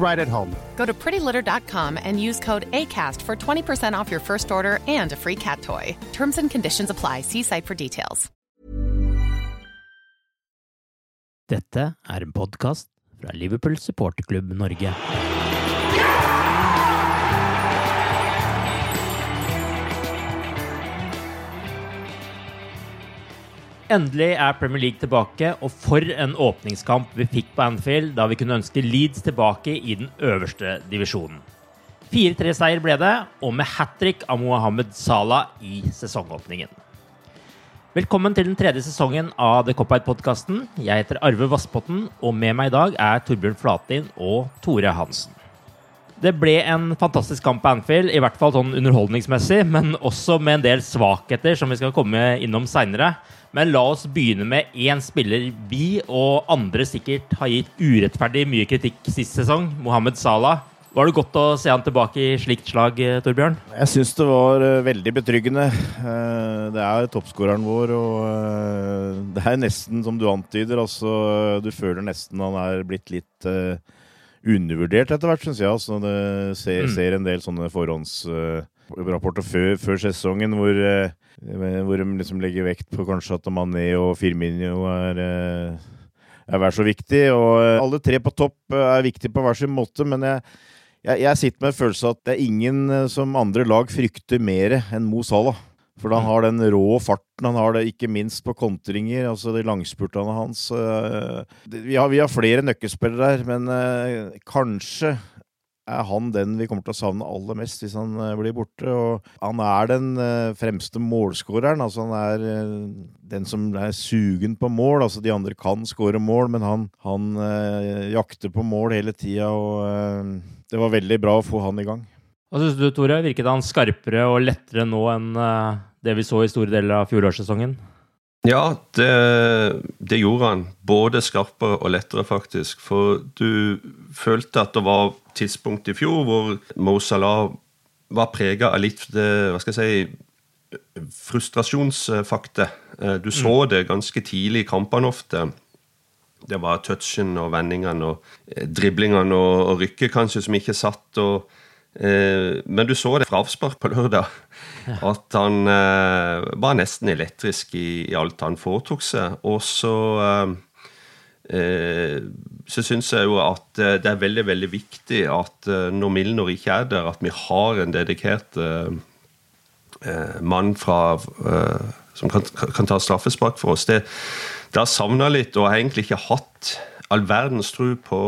right at home. Go to prettylitter.com and use code ACAST for 20% off your first order and a free cat toy. Terms and conditions apply. See site for details. Dette er en podkast fra Liverpool supporterklubb Norge. Endelig er Premier League tilbake, og for en åpningskamp vi fikk på Anfield da vi kunne ønske Leeds tilbake i den øverste divisjonen. 4-3-seier ble det, og med hat trick av Mohammed Salah i sesongåpningen. Velkommen til den tredje sesongen av The Cop-Out-podkasten. Jeg heter Arve Vassbotten, og med meg i dag er Torbjørn Flatin og Tore Hansen. Det ble en fantastisk kamp på Anfield, i hvert fall sånn underholdningsmessig, men også med en del svakheter som vi skal komme innom seinere. Men la oss begynne med én spiller vi og andre sikkert har gitt urettferdig mye kritikk sist sesong, Mohammed Salah. Var det godt å se han tilbake i slikt slag, eh, Torbjørn? Jeg syns det var uh, veldig betryggende. Uh, det er toppskåreren vår, og det er nesten som du antyder. Altså, du føler nesten han er blitt litt undervurdert etter hvert, syns jeg. Altså, det ser, mm. ser, en del sånne forhåndsrapporter før, før, sesongen hvor, hvor de liksom legger vekt på kanskje at Mané og Firmino er er vær så viktig. Og alle tre på topp er viktige på hver sin måte, men jeg, jeg, jeg sitter med en følelse av at det er ingen eh, som andre lag frykter mer enn Mo Salah. For han mm. har den rå farten, han har det ikke minst på kontringer, altså de langspurtene hans. Eh, vi har, vi har flere nøkkelspillere der, men eh, kanskje er han den vi kommer til å savne aller mest hvis han blir borte. Og han er den fremste målskåreren. Altså han er den som er sugen på mål. Altså de andre kan skåre mål, men han, han jakter på mål hele tida. Og det var veldig bra å få han i gang. Hva syns du, Tore? Virket han skarpere og lettere nå enn eh, det vi så i store deler av fjorårssesongen? Ja, det, det, gjorde han. Både skarpere og lettere, faktisk. For du følte at det var tidspunkt i fjor hvor Mo Salah var prega av litt hva skal jeg si, frustrasjonsfakte. Eh, du så mm. det ganske tidlig i kampene ofte det var touchen og vendingene og eh, driblingene og, og rykket kanskje som ikke satt. og eh, men du så det fra avspark på lørdag, at han eh, var nesten elektrisk i, i, alt han foretok seg. Og så eh, eh så syns jeg jo at eh, det er veldig veldig viktig at når Milner ikke er der, at vi har en dedikert mann fra, som kan, kan ta straffespark for oss. Det, det har savna litt, og har egentlig ikke hatt all verdens tro på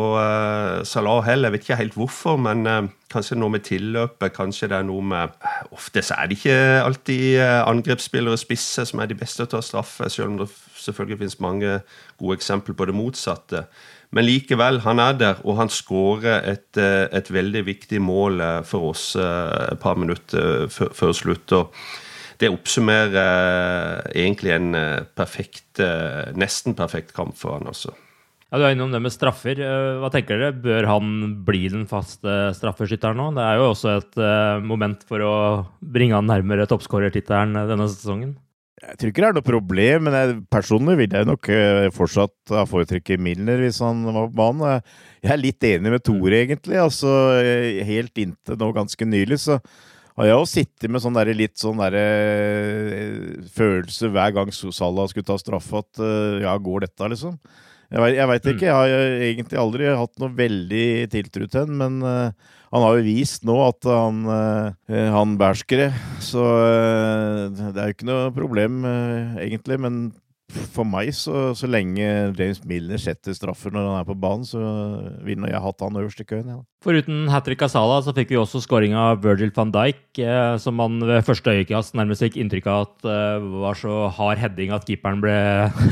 Salah heller. Jeg vet ikke helt hvorfor, men kanskje noe med tilløpet. Kanskje det er noe med Ofte så er det ikke alltid angrepsspillere spisse som er de beste til å ta straffe, selv om det selvfølgelig finnes mange gode eksempler på det motsatte. Men likevel, han er der, og han skårer et, et veldig viktig mål for oss et par minutter før slutt. og det oppsummerer egentlig en eh, perfekt, eh, nesten perfekt kamp for han også. Ja, Du er innom det med straffer. Eh, hva tenker dere? Bør han bli den faste straffeskytteren nå? Det er jo også et moment for å bringe han nærmere toppskårertittelen denne sesongen. Jeg tror ikke det er noe problem, men jeg, personlig vil jeg nok uh, fortsatt ha foretrukket Milner hvis han var på banen. Jeg er litt enig med Tore, egentlig. Altså, helt inntil nå ganske nylig så har jeg jo sittet med sånn der, litt sånn der, følelse hver gang Salah skulle ta straffe, at ja, går dette, liksom? Jeg veit ikke. Jeg har egentlig aldri hatt noe veldig tiltro til ham, men han har jo vist nå at han, uh, han det. Så uh, det er jo ikke noe problem, egentlig. Men for meg, så, så, lenge James Milner setter straffer når han er på banen, så ville jeg hatt han øverst i køen. Ja. Foruten hat trick av Salah, så fikk vi også scoring av Virgil van Dijk, eh, som man ved første øyekast nærmest fikk inntrykk av at eh, var så hard heading at keeperen ble,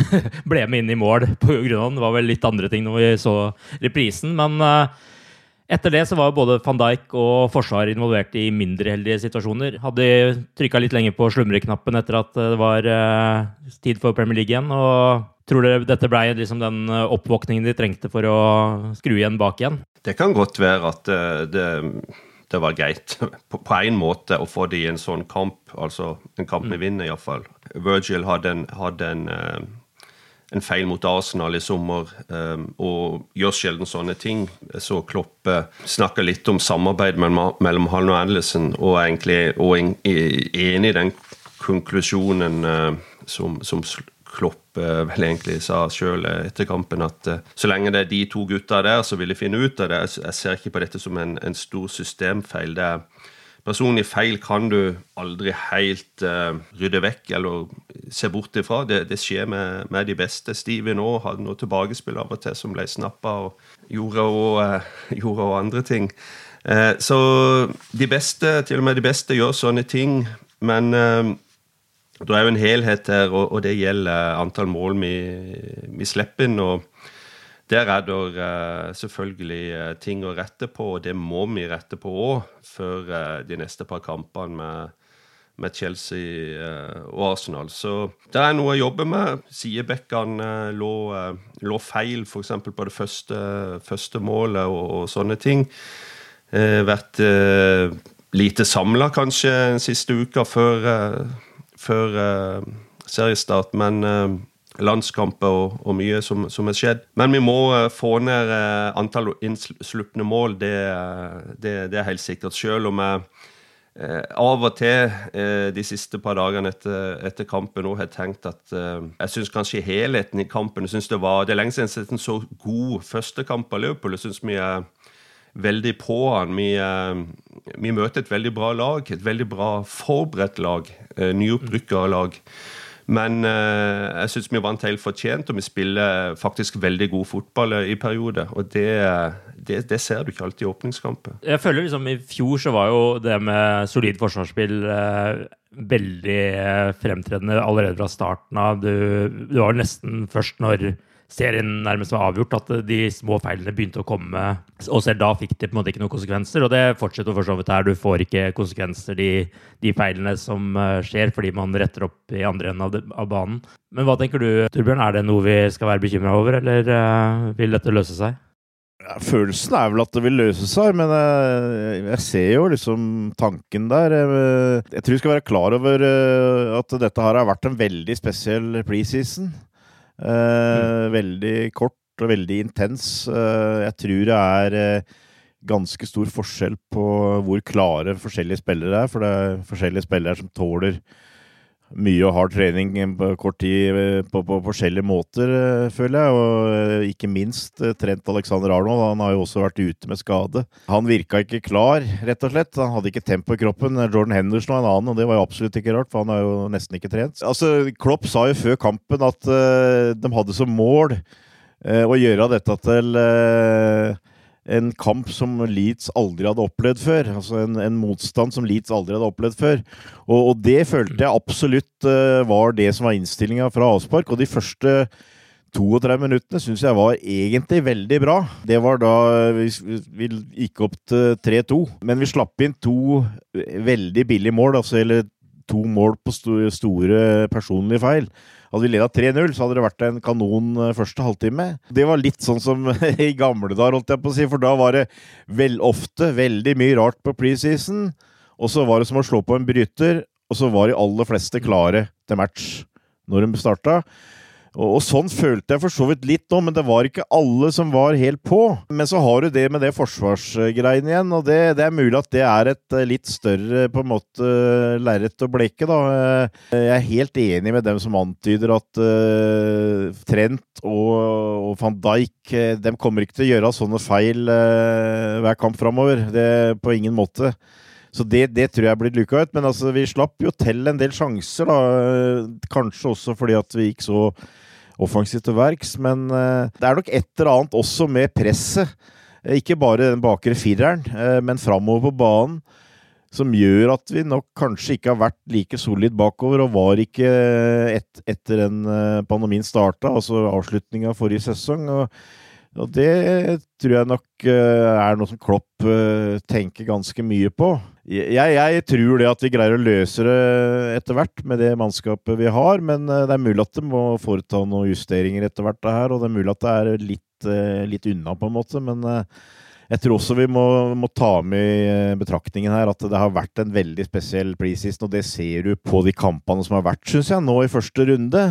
ble med inn i mål på grunn av den. Det var vel litt andre ting når vi så reprisen, men eh, etter det så var både van Dijk og Forsvaret involvert i mindre heldige situasjoner. Hadde trykka litt lenger på slumreknappen etter at det var uh, tid for Premier League igjen. og Tror dere dette ble liksom den eh, oppvåkningen de trengte for å skru igjen bak igjen? Det kan godt være at uh, det, det, var greit på én måte å få det i en sånn kamp. Altså en kamp vi mm. vinner, iallfall. Virgil hadde en, hadde en en feil mot Arsenal i sommer, um, og gjør sjelden sånne ting. Så Kloppe uh, snakker litt om samarbeid mellom, Hallen og Anderson, og er egentlig og en, enig i den konklusjonen uh, som, som, Kloppe uh, vel egentlig sa sjøl etter kampen, at så lenge det er de to gutta der, så vil de finne ut av det. Jeg ser ikke på dette som en, en stor systemfeil. det er Personlige feil kan du aldri helt uh, rydde vekk eller se bort ifra. Det, det skjer med, med, de beste. Stevie nå hadde noe tilbakespill av og til som ble snappa og gjorde og, uh, andre ting. Uh, så de beste, til og med de beste, gjør sånne ting. Men det er jo en helhet her, og, og det gjelder antall mål vi, vi slipper inn. og der er det uh, selvfølgelig uh, ting å rette på, og det må vi rette på òg før uh, de neste par kampene med, med Chelsea og Arsenal. Så det er noe å jobbe med. Sidebekkene lå, lå, feil, f.eks. på det første, første målet og, og, sånne ting. vært lite samla kanskje den siste uka før, før seriestart, men landskamper og, og mye som, som, er skjedd. Men vi må uh, få ned uh, antall innslupne mål, det, det, det, er helt sikkert. Selv om jeg Eh, av og til de siste par dagene etter, etter kampen nå har tenkt at jeg syns kanskje helheten i kampen synes Det var, det er lenge siden jeg har sett en så god førstekamp av Liverpool. Jeg syns vi er veldig på han. Vi, vi, møter et veldig bra lag, et veldig bra forberedt lag. Nyopprykka lag. Men eh, jeg syns vi vant helt fortjent, og vi spiller faktisk veldig god fotball i perioder. Og det, det, det ser du ikke alltid i åpningskamper. Jeg føler liksom I fjor så var jo det med solid forsvarsspill eh, veldig eh, fremtredende allerede fra starten av. Du, du var nesten først når serien nærmest var avgjort, at de små feilene begynte å komme. Og selv da fikk det på en måte ikke noen konsekvenser, og det fortsetter for så vidt her. Du får ikke konsekvenser, de, de feilene som eh, skjer, fordi man retter opp i andre enden av, av, banen. Men hva tenker du, Torbjørn? Er det noe vi skal være bekymra over, eller uh, vil dette løse seg? Ja, følelsen er vel at det vil løse seg, men jeg, eh, jeg ser jo liksom tanken der. Jeg, jeg tror vi skal være klar over at dette her har vært en veldig spesiell preseason. Mm. Veldig kort og veldig intens. Eh, jeg tror det er eh, ganske stor forskjell på hvor klare forskjellige spillere er. For det er forskjellige spillere som tåler mye og hard trening på kort tid eh, på, på, forskjellige måter, eh, føler jeg. Og eh, ikke minst Trent Alexander Arnold. Han har jo også vært ute med skade. Han virka ikke klar, rett og slett. Han hadde ikke tempo i kroppen. Jordan Henderson var en annen, og det var jo absolutt ikke rart, for han har jo nesten ikke trent. Altså, Klopp sa jo før kampen at uh, de hadde som mål uh, å gjøre dette til uh, en kamp som Leeds aldri hadde opplevd før. Altså en, en motstand som Leeds aldri hadde opplevd før. Og, og det følte jeg absolutt uh, var det som var innstillinga fra avspark. Og de første 32 minuttene syns jeg var egentlig veldig bra. Det var da vi, vi gikk opp til 3-2. Men vi slapp inn to veldig billige mål, altså, eller to mål på store personlige feil. Hadde vi leda 3-0, så hadde det vært en kanon første halvtime. Det var litt sånn som i gamle dager, holdt jeg på å si, for da var det vel ofte veldig mye rart på preseason. Og så var det som å slå på en bryter, og så var de aller fleste klare til match når de starta. Og, sånn følte jeg for så vidt litt nå, men det var ikke alle som var helt på. Men så har du det med det forsvarsgreiene igjen, og det, det, er mulig at det er et eh, litt større på en måte lerret å bleke, da. Eh, jeg er helt enig med dem som antyder at uh, Trent og, og, van Dijk de kommer ikke til å gjøre sånne feil uh, hver kamp framover. Det på ingen måte. Så det, det, tror jeg blir luka ut. Men altså, vi slapp jo til en del sjanser, da. Kanskje også fordi at vi gikk så offensivt til verks. Men uh, det er nok et eller annet også med presset. Ikke bare den bakre fireren, uh, men framover på banen. Som gjør at vi nok kanskje ikke har vært like solid bakover, og var ikke et, etter den pandemien starta, altså avslutninga av forrige sesong. og og det tror jeg nok er noe som Klopp tenker ganske mye på. Jeg, jeg, tror det at vi greier å løse det etter hvert med det mannskapet vi har, men eh, det er mulig at det må foreta noen justeringer etter hvert, her, og det er mulig at det er litt, eh, litt unna, på en måte. Men eh, jeg tror også vi må, må, ta med i betraktningen her at det har vært en veldig spesiell preseason, og det ser du på de kampene som har vært, syns jeg, nå i første runde.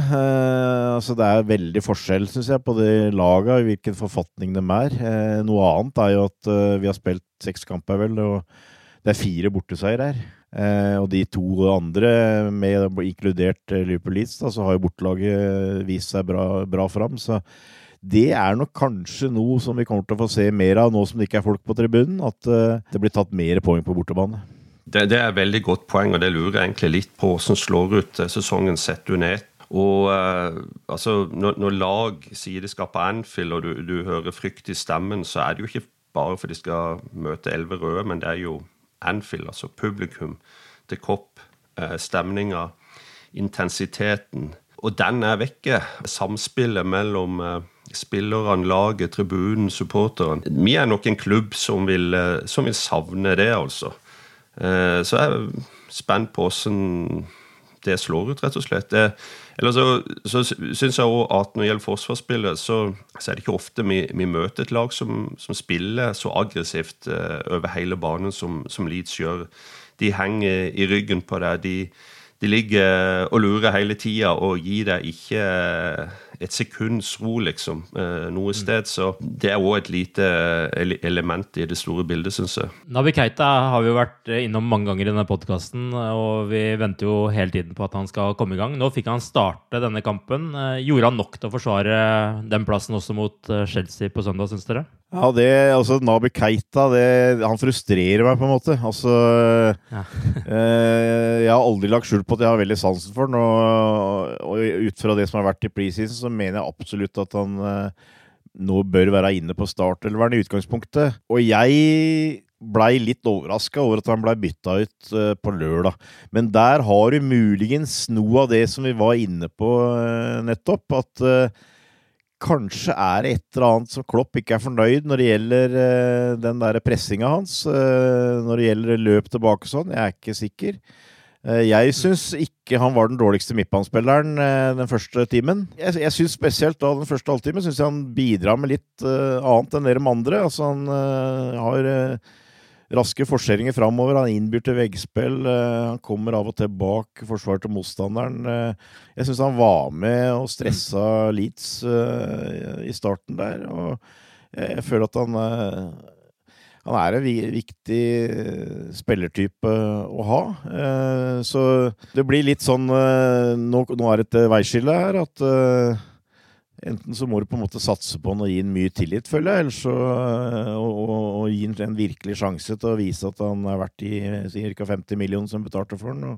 Altså Det er veldig forskjell, syns jeg, på de laga, i hvilken forfatning de er. Noe annet er jo at vi har spilt seks kamper, vel. og det er fire borteseier her. Eh, og de to andre, med inkludert eh, Liverpool Leeds, da, så har jo bortelaget vist seg bra, bra fram. Så det er nok kanskje noe som vi kommer til å få se mer av nå som det ikke er folk på tribunen. At eh, det blir tatt mer poeng på bortebane. Det, det er et veldig godt poeng, og det lurer jeg egentlig litt på hvordan slår ut eh, sesongen sett under ett. Og eh, altså, når, når, lag sier de skal på Anfield, og du, du hører frykt i stemmen, så er det jo ikke bare for de skal møte elleve røde, men det er jo Anfield, altså publikum, til Kopp, eh, stemninga, intensiteten. Og den er vekke. Samspillet mellom eh, spillerne, laget, tribunen, supporteren. Vi er nok en klubb som vil, eh, som vil savne det, altså. Så jeg er spent på åssen det slår ut, rett og slett. Det, eller så, så syns jeg òg at når det gjelder forsvarsspillet, så, så, er det ikke ofte vi, vi møter et lag som, som spiller så aggressivt uh, over hele banen som, som, Leeds gjør. De henger i ryggen på deg. De, de ligger og lurer hele tida og gir deg ikke et sekunds ro, liksom, eh, noe sted. Så det er òg et lite element i det store bildet, syns jeg. Nabi Keita har vi jo vært innom mange ganger i denne podkasten, og vi venter jo hele tiden på at han skal komme i gang. Nå fikk han starte denne kampen. Eh, gjorde han nok til å forsvare den plassen også mot eh, Chelsea på søndag, syns dere? Ja, det, altså Nabi Keita det, han frustrerer meg, på en måte. Altså ja. eh, Jeg har aldri lagt skjul på at jeg har veldig sansen for den. Og, og ut fra det som har vært i preseason, så mener jeg absolutt at han eh, nå bør være inne på startelveren i utgangspunktet. Og jeg blei litt overraska over at han blei bytta ut uh, på lørdag. Men der har du muligens noe av det som vi var inne på uh, nettopp. At kanskje er det et eller annet som Klopp ikke er fornøyd når det gjelder den der pressinga hans. Når det gjelder løp tilbake sånn. Jeg er ikke sikker. Uh, jeg syns ikke han var den dårligste midtbanespilleren den første timen. Jeg, jeg syns spesielt da den første halvtimen syns jeg han bidrar med litt annet enn dere andre. Altså han har raske forseringer framover. Han innbyr til veggspill. Eh, han kommer av og til bak forsvaret til motstanderen. Eh, jeg syns han var med og stressa Leeds eh, i starten der. Og jeg føler at han han er en viktig spillertype å ha. Så det blir litt sånn Nå, er det et veiskille her. At Enten så må du på en måte satse på han og gi han mye tillit, føler jeg, eller så og, og, og gi han en virkelig sjanse til å vise at han er verdt de ca. 50 millioner som betalte for den.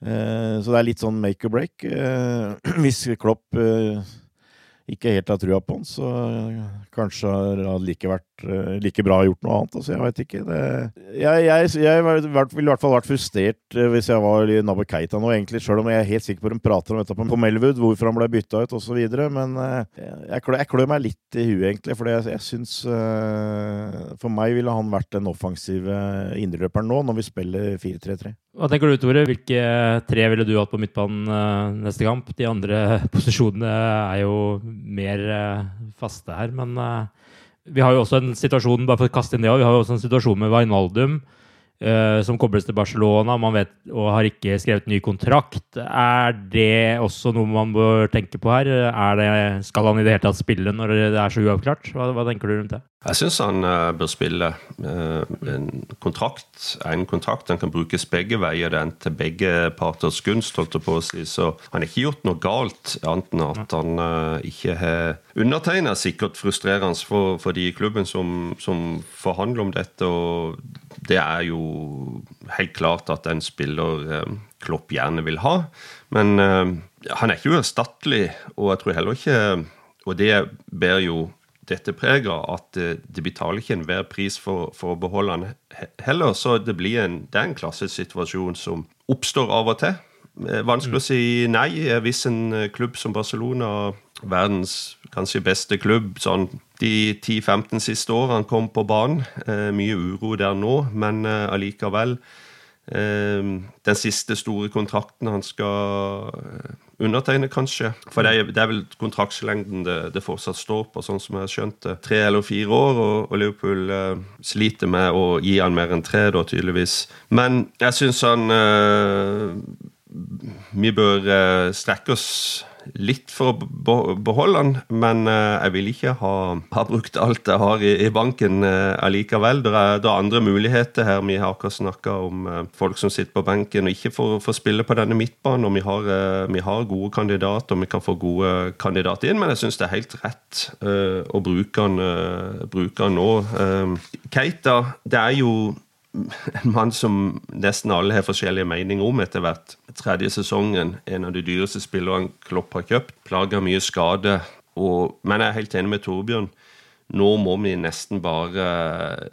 Eh, så det er litt sånn make or break. Eh, hvis Klopp eh, ikke helt har trua på han, så kanskje det like, vært, like bra gjort noe annet. Altså, jeg veit ikke. Det, jeg, jeg, jeg ville i hvert fall vært frustrert hvis jeg var Nabo Keita nå, egentlig, sjøl om jeg er helt sikker på at de prater om dette på Melwood, hvorfor han ble bytta ut osv. Men jeg, jeg klør meg litt i huet, egentlig, for jeg, jeg syns For meg ville han vært den offensive indreløperen nå, når vi spiller 4-3-3. Hva tenker du, Tore? Hvilke tre ville du hatt på midtbanen neste kamp? De andre posisjonene er jo mer faste her, men vi har jo også en situasjon bare for å kaste inn det, vi har jo også en situasjon med Wijnaldum. Uh, som kobles til Barcelona man vet, og har ikke skrevet ny kontrakt. Er det også noe man bør tenke på her? Det, skal han i det hele tatt spille når det er så uavklart? Hva, hva tenker du rundt det? Jeg syns han uh, bør spille. Uh, en kontrakt en kontrakt. Den kan brukes begge veier. Den til begge parters gunst, holdt jeg på å si. Så han har ikke gjort noe galt, annet enn at han ikke har undertegna. Sikkert frustrerende for, for de i klubben som, som forhandler om dette. og det er jo helt klart at en spiller eh, Klopp gjerne vil ha. Men eh, han er ikke uerstattelig, og jeg tror heller ikke Og det ber jo dette preget at eh, de betaler ikke enhver pris for, for, å beholde han heller. Så det, blir en, det er en klassesituasjon som oppstår av og til. Vanskelig å si nei hvis en klubb som Barcelona, verdens kanskje beste klubb, sånn de 10-15 siste årene kom på banen. Eh, mye uro der nå, men eh, allikevel. Eh, den siste store kontrakten han skal undertegne, kanskje. For det er, det er vel kontraktslengden det, det, fortsatt står på, sånn som jeg har skjønt det. Tre eller fire år, og, og Liverpool uh, sliter med å gi han mer enn tre, da, tydeligvis. Men jeg syns han uh, Vi bør uh, strekke oss litt for å beholde den, men eh, jeg vil ikke ha, ha brukt alt jeg har i, i banken uh, allikevel. Det er, det er, andre muligheter her. Vi har akkurat snakka om uh, folk som sitter på benken og ikke får, får spille på denne midtbanen. og vi har, vi har, gode kandidater, og vi kan få gode kandidater inn, men jeg syns det er helt rett å bruke den, bruke den nå. Keita, det er jo en mann som nesten alle har forskjellige meninger om etter hvert. Tredje sesongen, en av de dyreste spillerne Klopp har kjøpt. Plager mye skade. Og, men jeg er helt enig med Torbjørn. Nå må vi nesten bare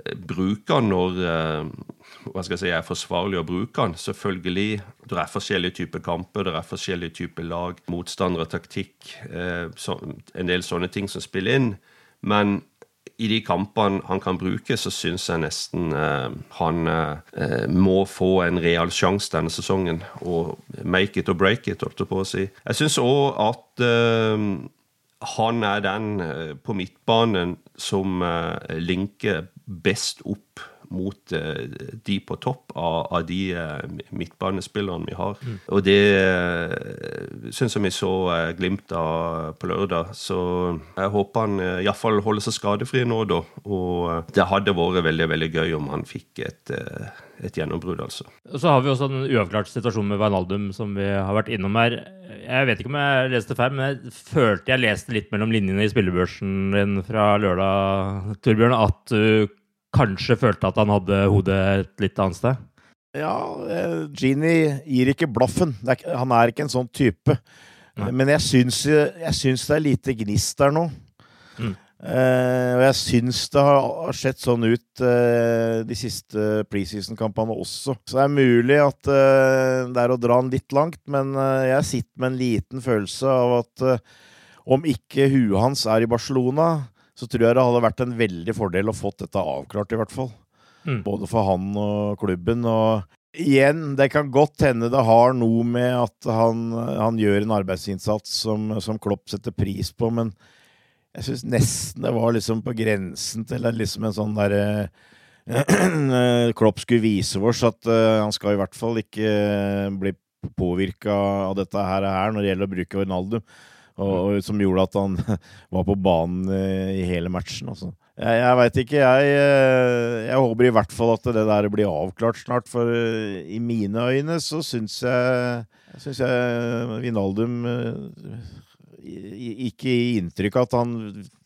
eh, bruke han når eh, hva skal jeg si, er forsvarlig å bruke han. Selvfølgelig, Det er forskjellige typer kamper, det er forskjellige typer lag, motstandere, taktikk, eh, en del sånne ting som spiller inn. Men i de kampene han kan bruke, så syns jeg nesten eh, han eh, må få en real sjanse denne sesongen. Og make it or break it, holdt jeg på å si. Jeg syns òg at eh, han er den eh, på midtbanen som eh, linker best opp mot uh, de på topp av, av de uh, midtbanespillerne vi har. Mm. Og det uh, syns jeg vi så glimt av på lørdag. Så jeg håper han iallfall holder seg skadefri nå, da. Og det hadde vært veldig veldig gøy om han fikk et, et gjennombrudd, altså. Så har vi også en uavklart situasjon med Wijnaldum, som vi har vært innom her. Jeg vet ikke om jeg leste feil, men jeg følte jeg leste litt mellom linjene i spillebørsen din fra lørdag, Torbjørn, at du kanskje følte at han hadde hodet et litt annet sted? Ja, eh, Genie gir ikke blaffen. Han er ikke en sånn type. Nei. Men jeg syns, jeg syns, det er lite gnist der nå. Mm. Eh, og jeg syns det har sett sånn ut eh, de siste preseason-kampene også. Så det er mulig at eh, det er å dra den litt langt, men eh, jeg sitter med en liten følelse av at eh, om ikke huet hans er i Barcelona, så tror jeg det hadde vært en veldig fordel å fått dette avklart, i hvert fall. Mm. Både for han og klubben. Og igjen, det kan godt hende det har noe med at han, han gjør en arbeidsinnsats som, som, Klopp setter pris på, men jeg syns nesten det var liksom på grensen til liksom en sånn derre Klopp skulle vise oss at uh, han skal i hvert fall ikke bli påvirka av dette her, her når det gjelder å bruke Ronaldo og, som gjorde at han var på banen i hele matchen. Altså. Jeg, jeg veit ikke. Jeg, eh, jeg, håper i hvert fall at det der blir avklart snart, for eh, i mine øyne så syns jeg, synes jeg Vinaldum eh, ikke gi inntrykk av at han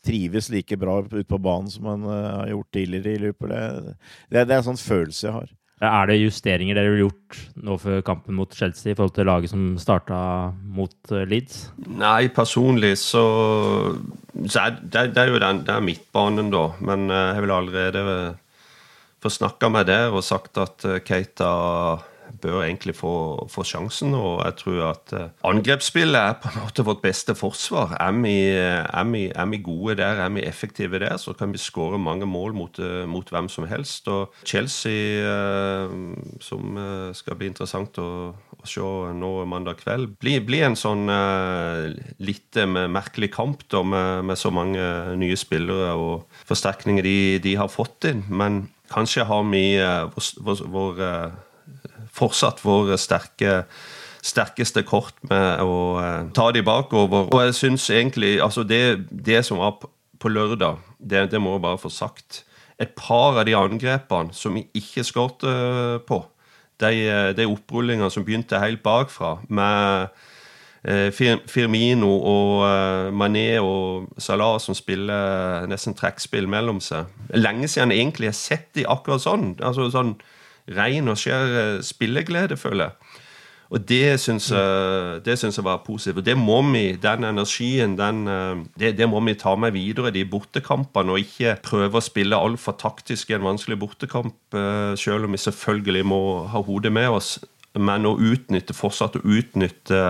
trives like bra ute på banen som han har gjort tidligere i Liverpool. Det, det, det er en sånn følelse jeg har. Er det justeringer dere har gjort nå før kampen mot Chelsea i forhold til laget som starta mot eh, Leeds? Nei, personlig så, så er det, det, er jo den, det er midtbanen, da. Men eh, jeg vil allerede få snakka med der og sagt at eh, Keita bør egentlig få, få, sjansen. Og jeg tror at uh, angrepsspillet er på en måte vårt beste forsvar. Er vi, er, vi, er vi, gode der, er vi effektive der, så kan vi skåre mange mål mot, uh, mot hvem som helst. Og Chelsea, uh, som skal bli interessant å, å, se nå mandag kveld, blir, blir en sånn litt merkelig kamp da, med, med, så mange nye spillere og forsterkninger de, de har fått inn. Men kanskje har vi vår, vår fortsatt vår sterke sterkeste kort med å uh, ta de bakover. Og jeg syns egentlig altså det, det, som var på lørdag, det, det, må jeg bare få sagt Et par av de angrepene som vi ikke skåret på, de, de opprullingene som begynte helt bakfra, med uh, Firmino og Mané og Salah som spiller nesten trekkspill mellom seg Lenge siden jeg egentlig har sett de akkurat sånn. altså sånn ren og skjær eh, spilleglede, føler jeg. Og det syns jeg, var positivt. Og det må vi, den energien, den, eh, det, det, må vi ta med videre i de bortekampene, og ikke prøve å spille altfor taktisk i en vanskelig bortekamp, eh, selv om vi selvfølgelig må ha hodet med oss. Men å utnytte, fortsatt å utnytte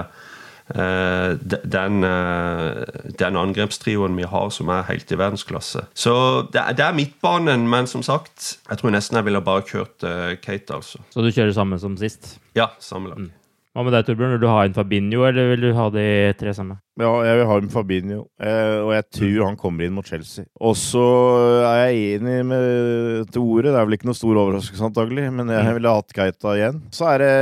den, eh, den angrepstrioen vi har, som er helt i verdensklasse. Så det, det, er midtbanen, men som sagt, jeg tror nesten jeg ville bare kjørt uh, Kate, altså. Så du kjører samme som sist? Ja, samme lag. Mm. Hva med deg, Torbjørn? Vil du ha en Fabinho, eller vil du ha de tre samme? Ja, jeg vil ha en Fabinho, eh, og jeg tror han kommer inn mot Chelsea. Og så er jeg enig med Tore, det er vel ikke noe stor overraskelse antagelig, men jeg ville hatt Keita igjen. Så er det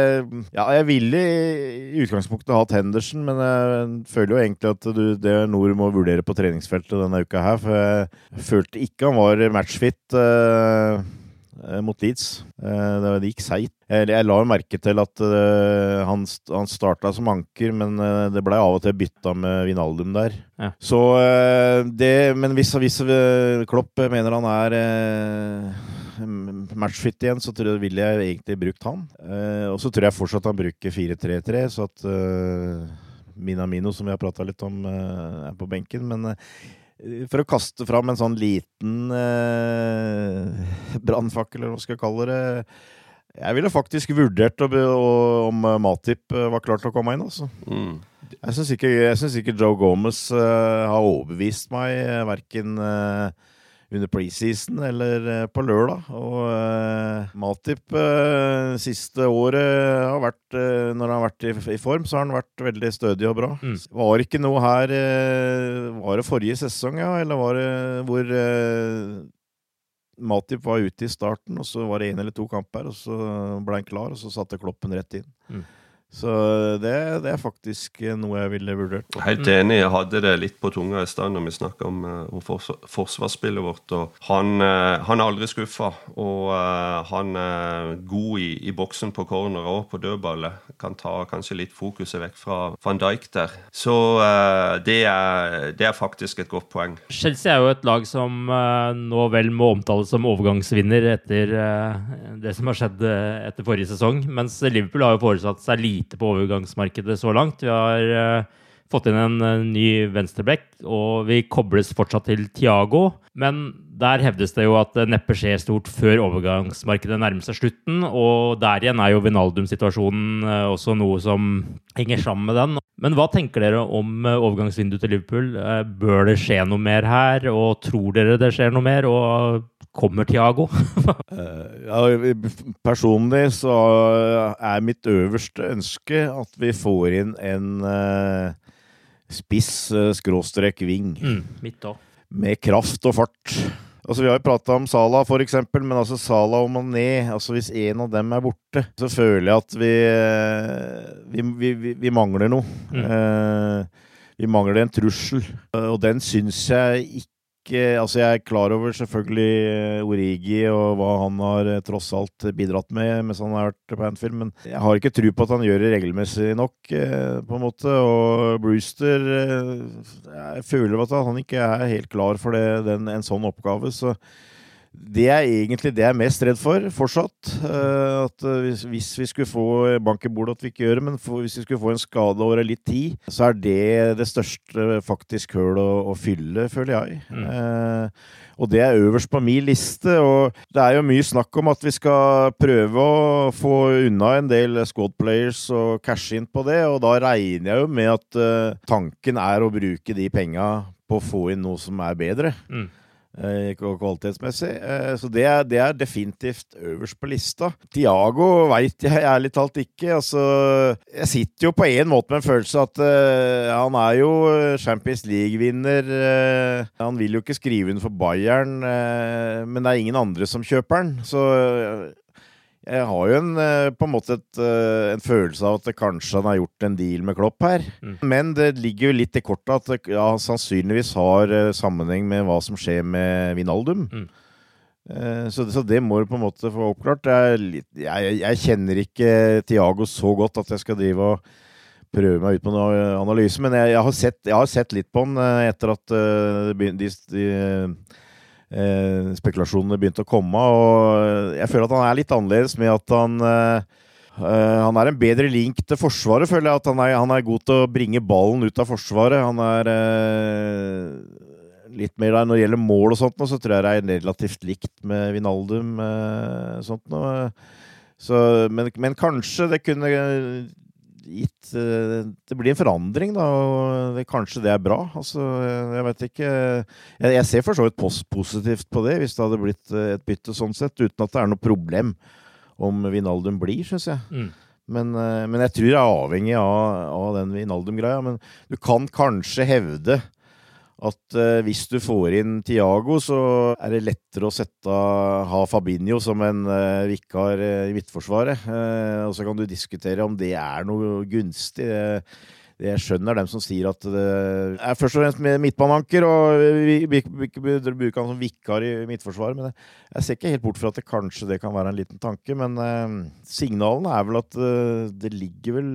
Ja, jeg ville i utgangspunktet hatt Henderson, men jeg føler jo egentlig at du, det du må vurdere på treningsfeltet denne uka her, for jeg følte ikke han var matchfit. Eh mot Leeds. Eh, det gikk seigt. Jeg, la merke til at uh, han, han starta som anker, men det blei av og til bytta med Vinaldum der. Ja. Så det Men hvis, hvis Klopp mener han er matchfit igjen, så tror jeg, ville jeg egentlig brukt han. og så tror jeg fortsatt han bruker 4-3-3, så at Minamino, som vi har prata litt om, er på benken. Men for å kaste fram en sånn liten brannfakkel, eller hva skal jeg kalle det jeg ville faktisk vurdert om Matip eh, var klar til å komme inn. Altså. Mm. Jeg syns ikke, ikke, Joe Gomez eh, har overbevist meg, verken uh, under preseason eller uh, på lørdag. Og Matip siste året har vært Når han har vært i, i, form, så har han vært veldig stødig og bra. Mm. Var ikke noe her Var det forrige sesong, ja? Eller var det hvor Matip var ute i starten, og så var det én eller to kamper, og så ble han klar, og så satte Kloppen rett inn. Mm. Så det, det, er faktisk noe jeg ville vurdert. Helt enig. Jeg hadde det litt på tunga i stad når vi snakka om uh, forsvarsspillet vårt. og Han, uh, han er aldri skuffa, og uh, han er god i, i boksen på corner og på dødballet. Kan ta kanskje litt fokuset vekk fra van Dijk der. Så det er, det, er, faktisk et godt poeng. Chelsea er jo et lag som nå vel må omtales som overgangsvinner etter det som har skjedd etter forrige sesong, mens Liverpool har jo foresatt seg lite lite på overgangsmarkedet så langt. Vi har uh, fått inn en uh, ny venstreblekk, og vi kobles fortsatt til Tiago. Men der hevdes det jo at det neppe skjer stort før overgangsmarkedet nærmer seg slutten. Og der igjen er jo Vinaldum-situasjonen uh, også noe som henger sammen med den. Men hva tenker dere om overgangsvinduet til Liverpool? Bør det skje noe mer her, og tror dere det skjer noe mer? Og Kommer Tiago? Eh, ja, personlig så er mitt øverste ønske at vi får inn en uh, spiss uh, skråstrek ving. Mm, mitt òg. Med kraft og fart. Altså, vi har jo prata om Sala, for eksempel, men altså Sala og Mané altså Hvis en av dem er borte, så føler jeg at vi, vi, vi, vi mangler noe. Mm. Uh, vi mangler en trussel, og den syns jeg ikke Altså, jeg er klar over selvfølgelig eh, Origi og hva han har eh, tross alt bidratt med mens han har vært på Anfield, men jeg har ikke tro på at han gjør det regelmessig nok, eh, på en måte. Og Brewster Jeg føler at han ikke er helt klar for det, den, en sånn oppgave. så det er egentlig det jeg er mest redd for fortsatt. Uh, at uh, hvis, hvis, vi skulle få bank i bordet, at vi ikke gjør det, men for, hvis vi skulle få en skade over litt tid, så er det det største faktisk høl å, å fylle, føler jeg. Mm. Eh, og det er øverst på min liste. Og det er jo mye snakk om at vi skal prøve å få unna en del squad players og cashe inn på det, og da regner jeg jo med at tanken er å bruke de penga på å få inn noe som er bedre. Mm. Eh, kvalitetsmessig. Eh, så det er, det er, definitivt øverst på lista. Tiago veit jeg ærlig talt ikke. Altså, jeg sitter jo på en måte med en følelse at uh, han er jo Champions League-vinner. Uh, han vil jo ikke skrive under for Bayern, uh, men det er ingen andre som kjøper han. Så jeg har jo en, eh, på en måte et, eh, en følelse av at kanskje han har gjort en deal med Klopp her. Mm. Men det ligger jo litt i kortet at det ja, sannsynligvis har eh, sammenheng med hva som skjer med Vinaldum. Mm. Så, så, det må du på en måte få oppklart. Jeg, jeg, jeg, kjenner ikke Tiago så godt at jeg skal drive og prøve meg ut på noen analyse, men jeg, jeg, har, sett, jeg har, sett, litt på han etter at de, de, de eh, spekulasjonene begynte å komme. Og jeg føler at han er litt annerledes med at han eh, han er en bedre link til Forsvaret, føler jeg. at Han er, han er god til å bringe ballen ut av Forsvaret. Han er eh, litt mer der når det gjelder mål og sånt, så tror jeg det er relativt likt med Vinaldum. Eh, sånt, så, men, men, kanskje det kunne gitt eh, Det blir en forandring, da, og det, kanskje det er bra. Altså, jeg vet ikke Jeg, jeg ser for så vidt positivt på det, hvis det hadde blitt eh, et bytte sånn sett, uten at det er noe problem om Vinaldum blir, syns jeg. Mm. Men, eh, men jeg tror jeg er avhengig av, av den Vinaldum-greia. Men du kan kanskje hevde at uh, hvis du får inn Tiago, så er det lettere å sette, ha Fabinho som en uh, vikar uh, i midtforsvaret. og så kan du diskutere om det er noe gunstig. Jeg skjønner dem som sier at det er først og fremst med midtbaneanker, og vi, bruker han som vikar i midtforsvaret. Men jeg ser ikke helt bort fra at det kanskje det kan være en liten tanke. Men signalene er vel at det ligger vel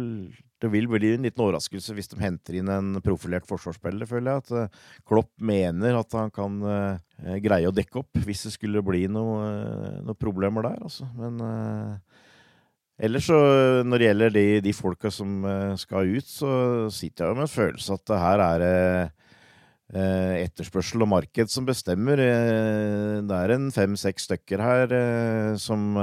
det vil bli en liten overraskelse hvis de henter inn en profilert forsvarsspiller, føler jeg. At uh, Klopp mener at han kan uh, greie å dekke opp hvis det skulle bli noen uh, noe problemer der, altså. Men ellers så, når det gjelder de, de folka som skal ut, så sitter jeg med en følelse at det her er etterspørsel og marked som bestemmer. Det er en fem-seks stykker her som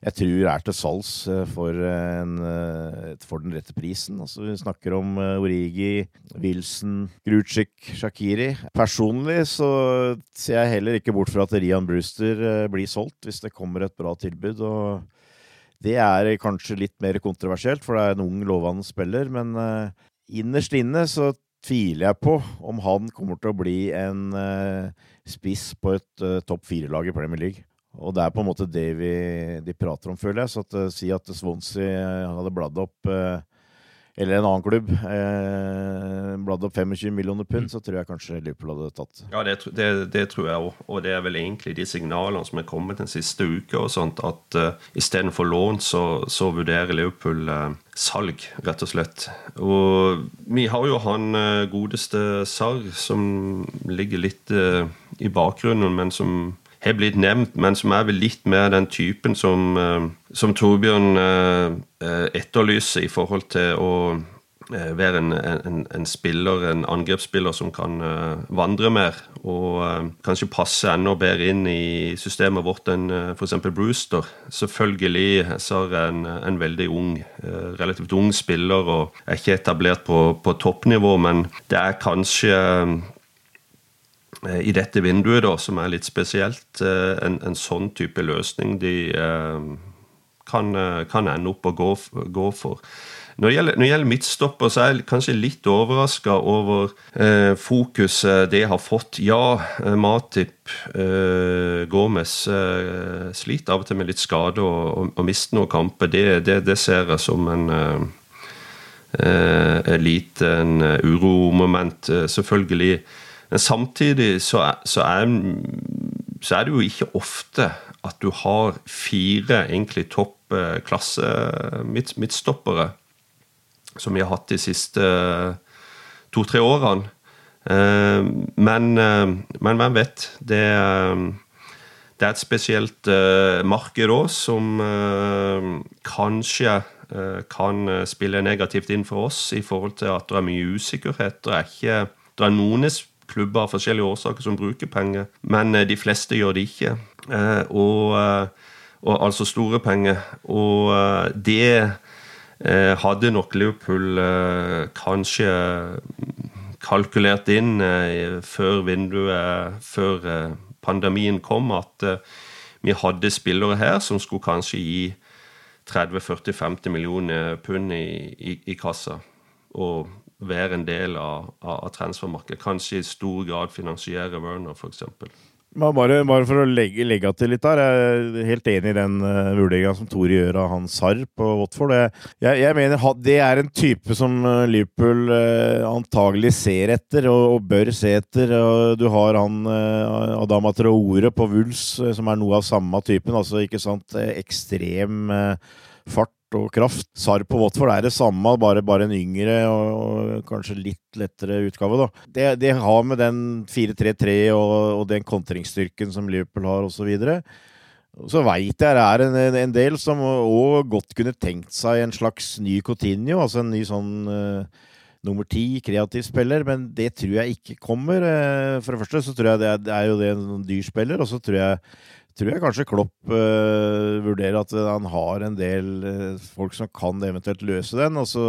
jeg tror er til salgs eh, for, en, eh, for, den rette prisen. Altså, vi snakker om eh, Origi, Wilson, Grucic, Shakiri. Personlig så ser jeg heller ikke bort fra at Rian Brewster blir solgt hvis det kommer et bra tilbud. og det er kanskje litt mer kontroversielt, for det er en ung, lovende spiller. Men innerst inne så tviler jeg på om han kommer til å bli en spiss på et topp fire-lag i Premier League. Og det er på en måte det vi, de prater om, føler jeg. Så at, uh, si at Swansea hadde bladd opp uh, eller en annen klubb eh, opp 25 millioner pund, mm. så tror jeg kanskje Liverpool hadde tatt Ja, det, det, det tror jeg òg. Og det er vel egentlig de signalene som er kommet den siste uka, og sånt, at uh, istedenfor lån, så, så, vurderer Liverpool uh, salg, rett og slett. Og vi har jo han uh, godeste Sarr, som ligger litt uh, i bakgrunnen, men som har blitt nevnt, men som er vel litt mer den typen som, eh, som Torbjørn eh, eh, etterlyser i forhold til å være en, en, en, spiller, en angrepsspiller som kan vandre mer. Og kanskje passe enda bedre inn i systemet vårt enn uh, f.eks. Brewster. Selvfølgelig så er en, en veldig ung, relativt ung spiller og er ikke etablert på, på toppnivå, men det er kanskje i dette vinduet, da, som er litt spesielt, eh, en, en sånn type løsning de eh, kan, kan, ende opp å gå, gå for. Når det, gjelder, når det, gjelder, midtstopper, så er jeg kanskje litt overraska over eh, fokuset det har fått. Ja, Matip, eh, Gomez eh, sliter av og til med litt skade og, og, og mister noen kamper. Det, det, det, ser jeg som en eh, liten uromoment. Selvfølgelig men samtidig så er, så, er, så er, det jo ikke ofte at du har fire egentlig topp klasse midt, midtstoppere, som vi har hatt de siste to-tre årene. Eh, men, eh, men, hvem vet? Det, det er et spesielt eh, marked òg, som kanskje kan spille negativt inn for oss i forhold til at det er mye usikkerhet. Det er, ikke, det er noen klubber av forskjellige årsaker som bruker penger, men eh, de fleste gjør det ikke. Eh, og, eh, og altså store penger. Og det hadde nok Liverpool kanskje kalkulert inn før vinduet, før pandemien kom, at vi hadde spillere her som skulle kanskje gi 30-40-50 millioner pund i, i, i kassa. Og være en del av, av, transfermarkedet. Kanskje i stor grad finansiere Werner, f.eks. Bare, bare, for å legge, legge til litt der, jeg er helt enig i den uh, vurderinga som Tore gjør av han Sarr på Watford. Jeg, jeg, mener det er en type som uh, Liverpool uh, antagelig ser etter og, og, bør se etter. Og du har han uh, Adama Traore på Wools, som er noe av samme typen. Altså ikke sant, ekstrem fart og kraft. Sarr på Watford er det samme, bare, bare en yngre og, og, kanskje litt lettere utgave. da. Det, det har med den 4-3-3 og, og, den kontringsstyrken som Liverpool har, osv. Så, så veit jeg det er en, en del som òg godt kunne tenkt seg en slags ny Coutinho, altså en ny sånn uh, nummer ti, kreativ spiller, men det tror jeg ikke kommer. Uh, for det første så tror jeg det er, det er jo det en dyr spiller, og så tror jeg tror jeg kanskje Klopp uh, vurderer at han har en del uh, folk som kan eventuelt løse den. Og så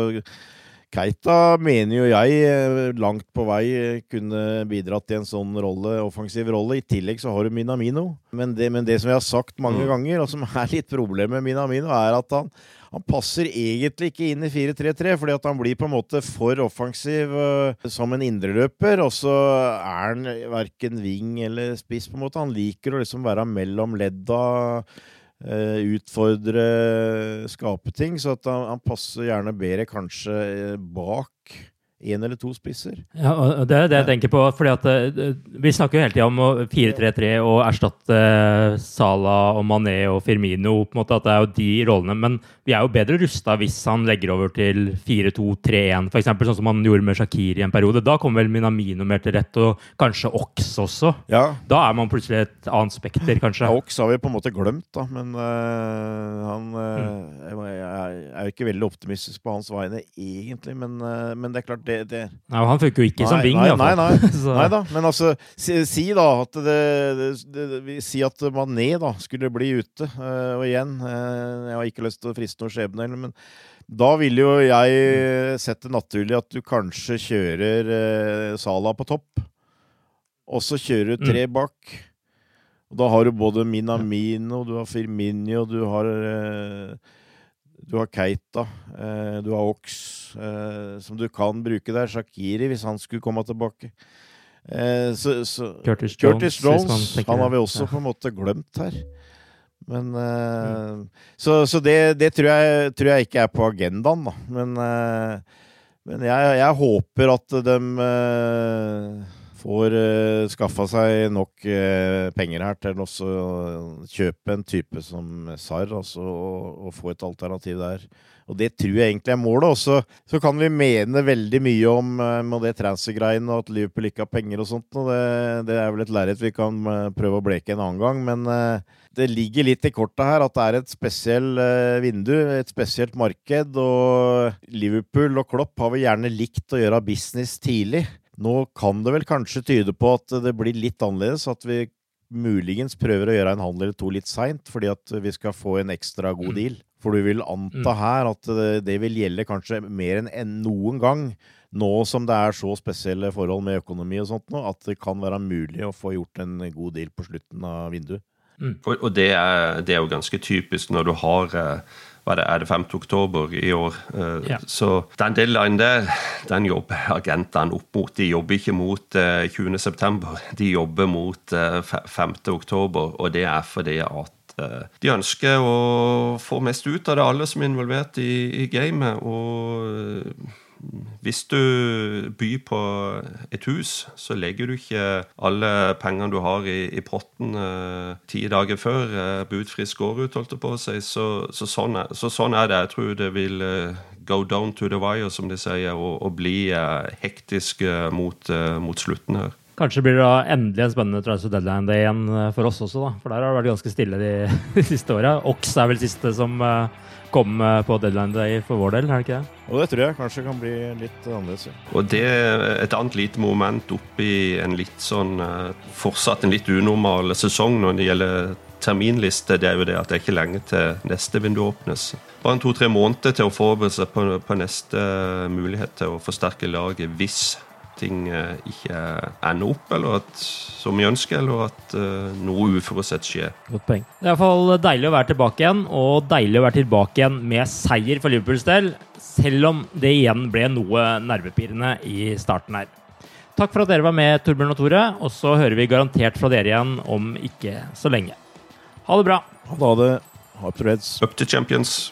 Keita mener jo jeg eh, langt på vei eh, kunne bidratt til en sånn rolle, offensiv rolle. I tillegg så har du Minamino. Men det, men det som jeg har sagt mange Mm. ganger, og som er litt problemet med Minamino, er at han, han passer egentlig ikke inn i 4-3-3, fordi at han blir på en måte for offensiv uh, som en indreløper. Og så er han verken ving eller spiss, på en måte. Han liker å liksom være mellom ledda. Uh, utfordre, skape ting. Så at han, han passer gjerne bedre kanskje eh, bak én eller to spisser. Ja, og det er det jeg tenker på. fordi at eh, Vi snakker jo hele tida om 4-3-3 og erstatte Sala Salah og Mané og Firmino. på en måte at det er jo de rollene, Men vi er jo bedre rusta hvis han legger over til 4-2-3-1, f.eks. sånn som han gjorde med Shakir i en periode. Da kommer vel Minamino mer til rett, og kanskje Ox også. Ja. Da er man plutselig et annet spekter, kanskje. Ja, Ox har vi på en måte glemt, da. Men øh, han øh, jeg, jeg er jo ikke veldig optimistisk på hans vegne, egentlig. Men, øh, men det er klart, det, det Nei, han funker jo ikke som Bing, Nei, nei, nei, nei da. Men altså, si, si da at det, det, Si at Mané da skulle bli ute. øh, og igjen, øh, jeg har ikke lyst til å friste noen skjebne, men da ville jo jeg sett det naturlig at du kanskje kjører Sala Salah på topp. Og så kjører du tre bak. Og da har du både Minamino, du har Firminio, du har eh, Du har Keita, eh, du har Ox, eh, som du kan bruke der. Shakiri, hvis han skulle komme tilbake. Eh, så, så, Curtis Jones, Jones han har vi også på en måte glemt her. Men mm. Så, så det, det tror, jeg, tror jeg ikke er på agendaen, da. Men, men jeg, jeg håper at de får uh, skaffa seg nok uh, penger her til å kjøpe en type som SAR, altså, og, og få et alternativ der. Og det tror jeg egentlig er målet. Også så kan vi mene veldig mye om uh, det transfer-greiene og at Liverpool ikke har penger og sånt. Og det, det er vel et lerret vi kan eh, prøve å bleke en annen gang. Men uh, det ligger litt i kortet her at det er et spesielt eh, vindu, et spesielt marked. Og Liverpool og Klopp har vel gjerne likt å gjøre business tidlig. Nå kan det vel kanskje tyde på at det blir litt annerledes. At vi muligens prøver å gjøre en handel eller to litt seint, fordi at vi skal få en ekstra god deal. For du vil anta Mm. her at det, vil gjelde kanskje mer enn noen gang. Nå som det er så spesielle forhold med økonomi og sånt nå, at det kan være mulig å få gjort en god deal på slutten av vinduet. Og, og det, er, det er jo ganske typisk når du har eh, hva det, er det 5. oktober i år. Eh, Ja. Så den deadline der, den jobber agentene opp mot. De jobber ikke mot eh, 20. september, de jobber mot eh, 5. oktober. Og det er fordi at eh, de ønsker å få mest ut av det, alle som er involvert i, i gamet. Og eh, hvis du byr på et hus, så legger du ikke alle pengene du har i, i potten eh, ti dager før eh, budfrist går ut, holdt det på å si. Så, så, sånn er, så sånn er det. Jeg tror det vil eh, go down to the wire, som de sier, og, og bli eh, hektisk eh, mot, eh, mot slutten her. Kanskje blir det da endelig en spennende transfer deadline day igjen for oss også, da. For der har det vært ganske stille de, de siste åra. Ox er vel siste som eh, kom eh, på deadline day for vår del, er det ikke det? Og det tror jeg kanskje kan bli litt annerledes. ja. Og det er et annet lite moment oppi en litt sånn eh, Fortsatt en litt unormal sesong når det gjelder terminliste, det er jo det at det er ikke lenge til neste vindu åpnes. Bare en to-tre måneder til å forberede seg på, på neste mulighet til å forsterke laget hvis ting eh, ikke ender opp eller at, som vi ønsker, eller at eh, noe uforutsett skjer. Godt poeng. Det er iallfall deilig å være tilbake igjen, og deilig å være tilbake igjen med seier for Liverpools del, selv om det igjen ble noe nervepirrende i starten her. Takk for at dere var med, Torbjørn og Tore, og så hører vi garantert fra dere igjen om ikke så lenge. Ha det bra. Ha det. Ha det. Reds. Up to champions.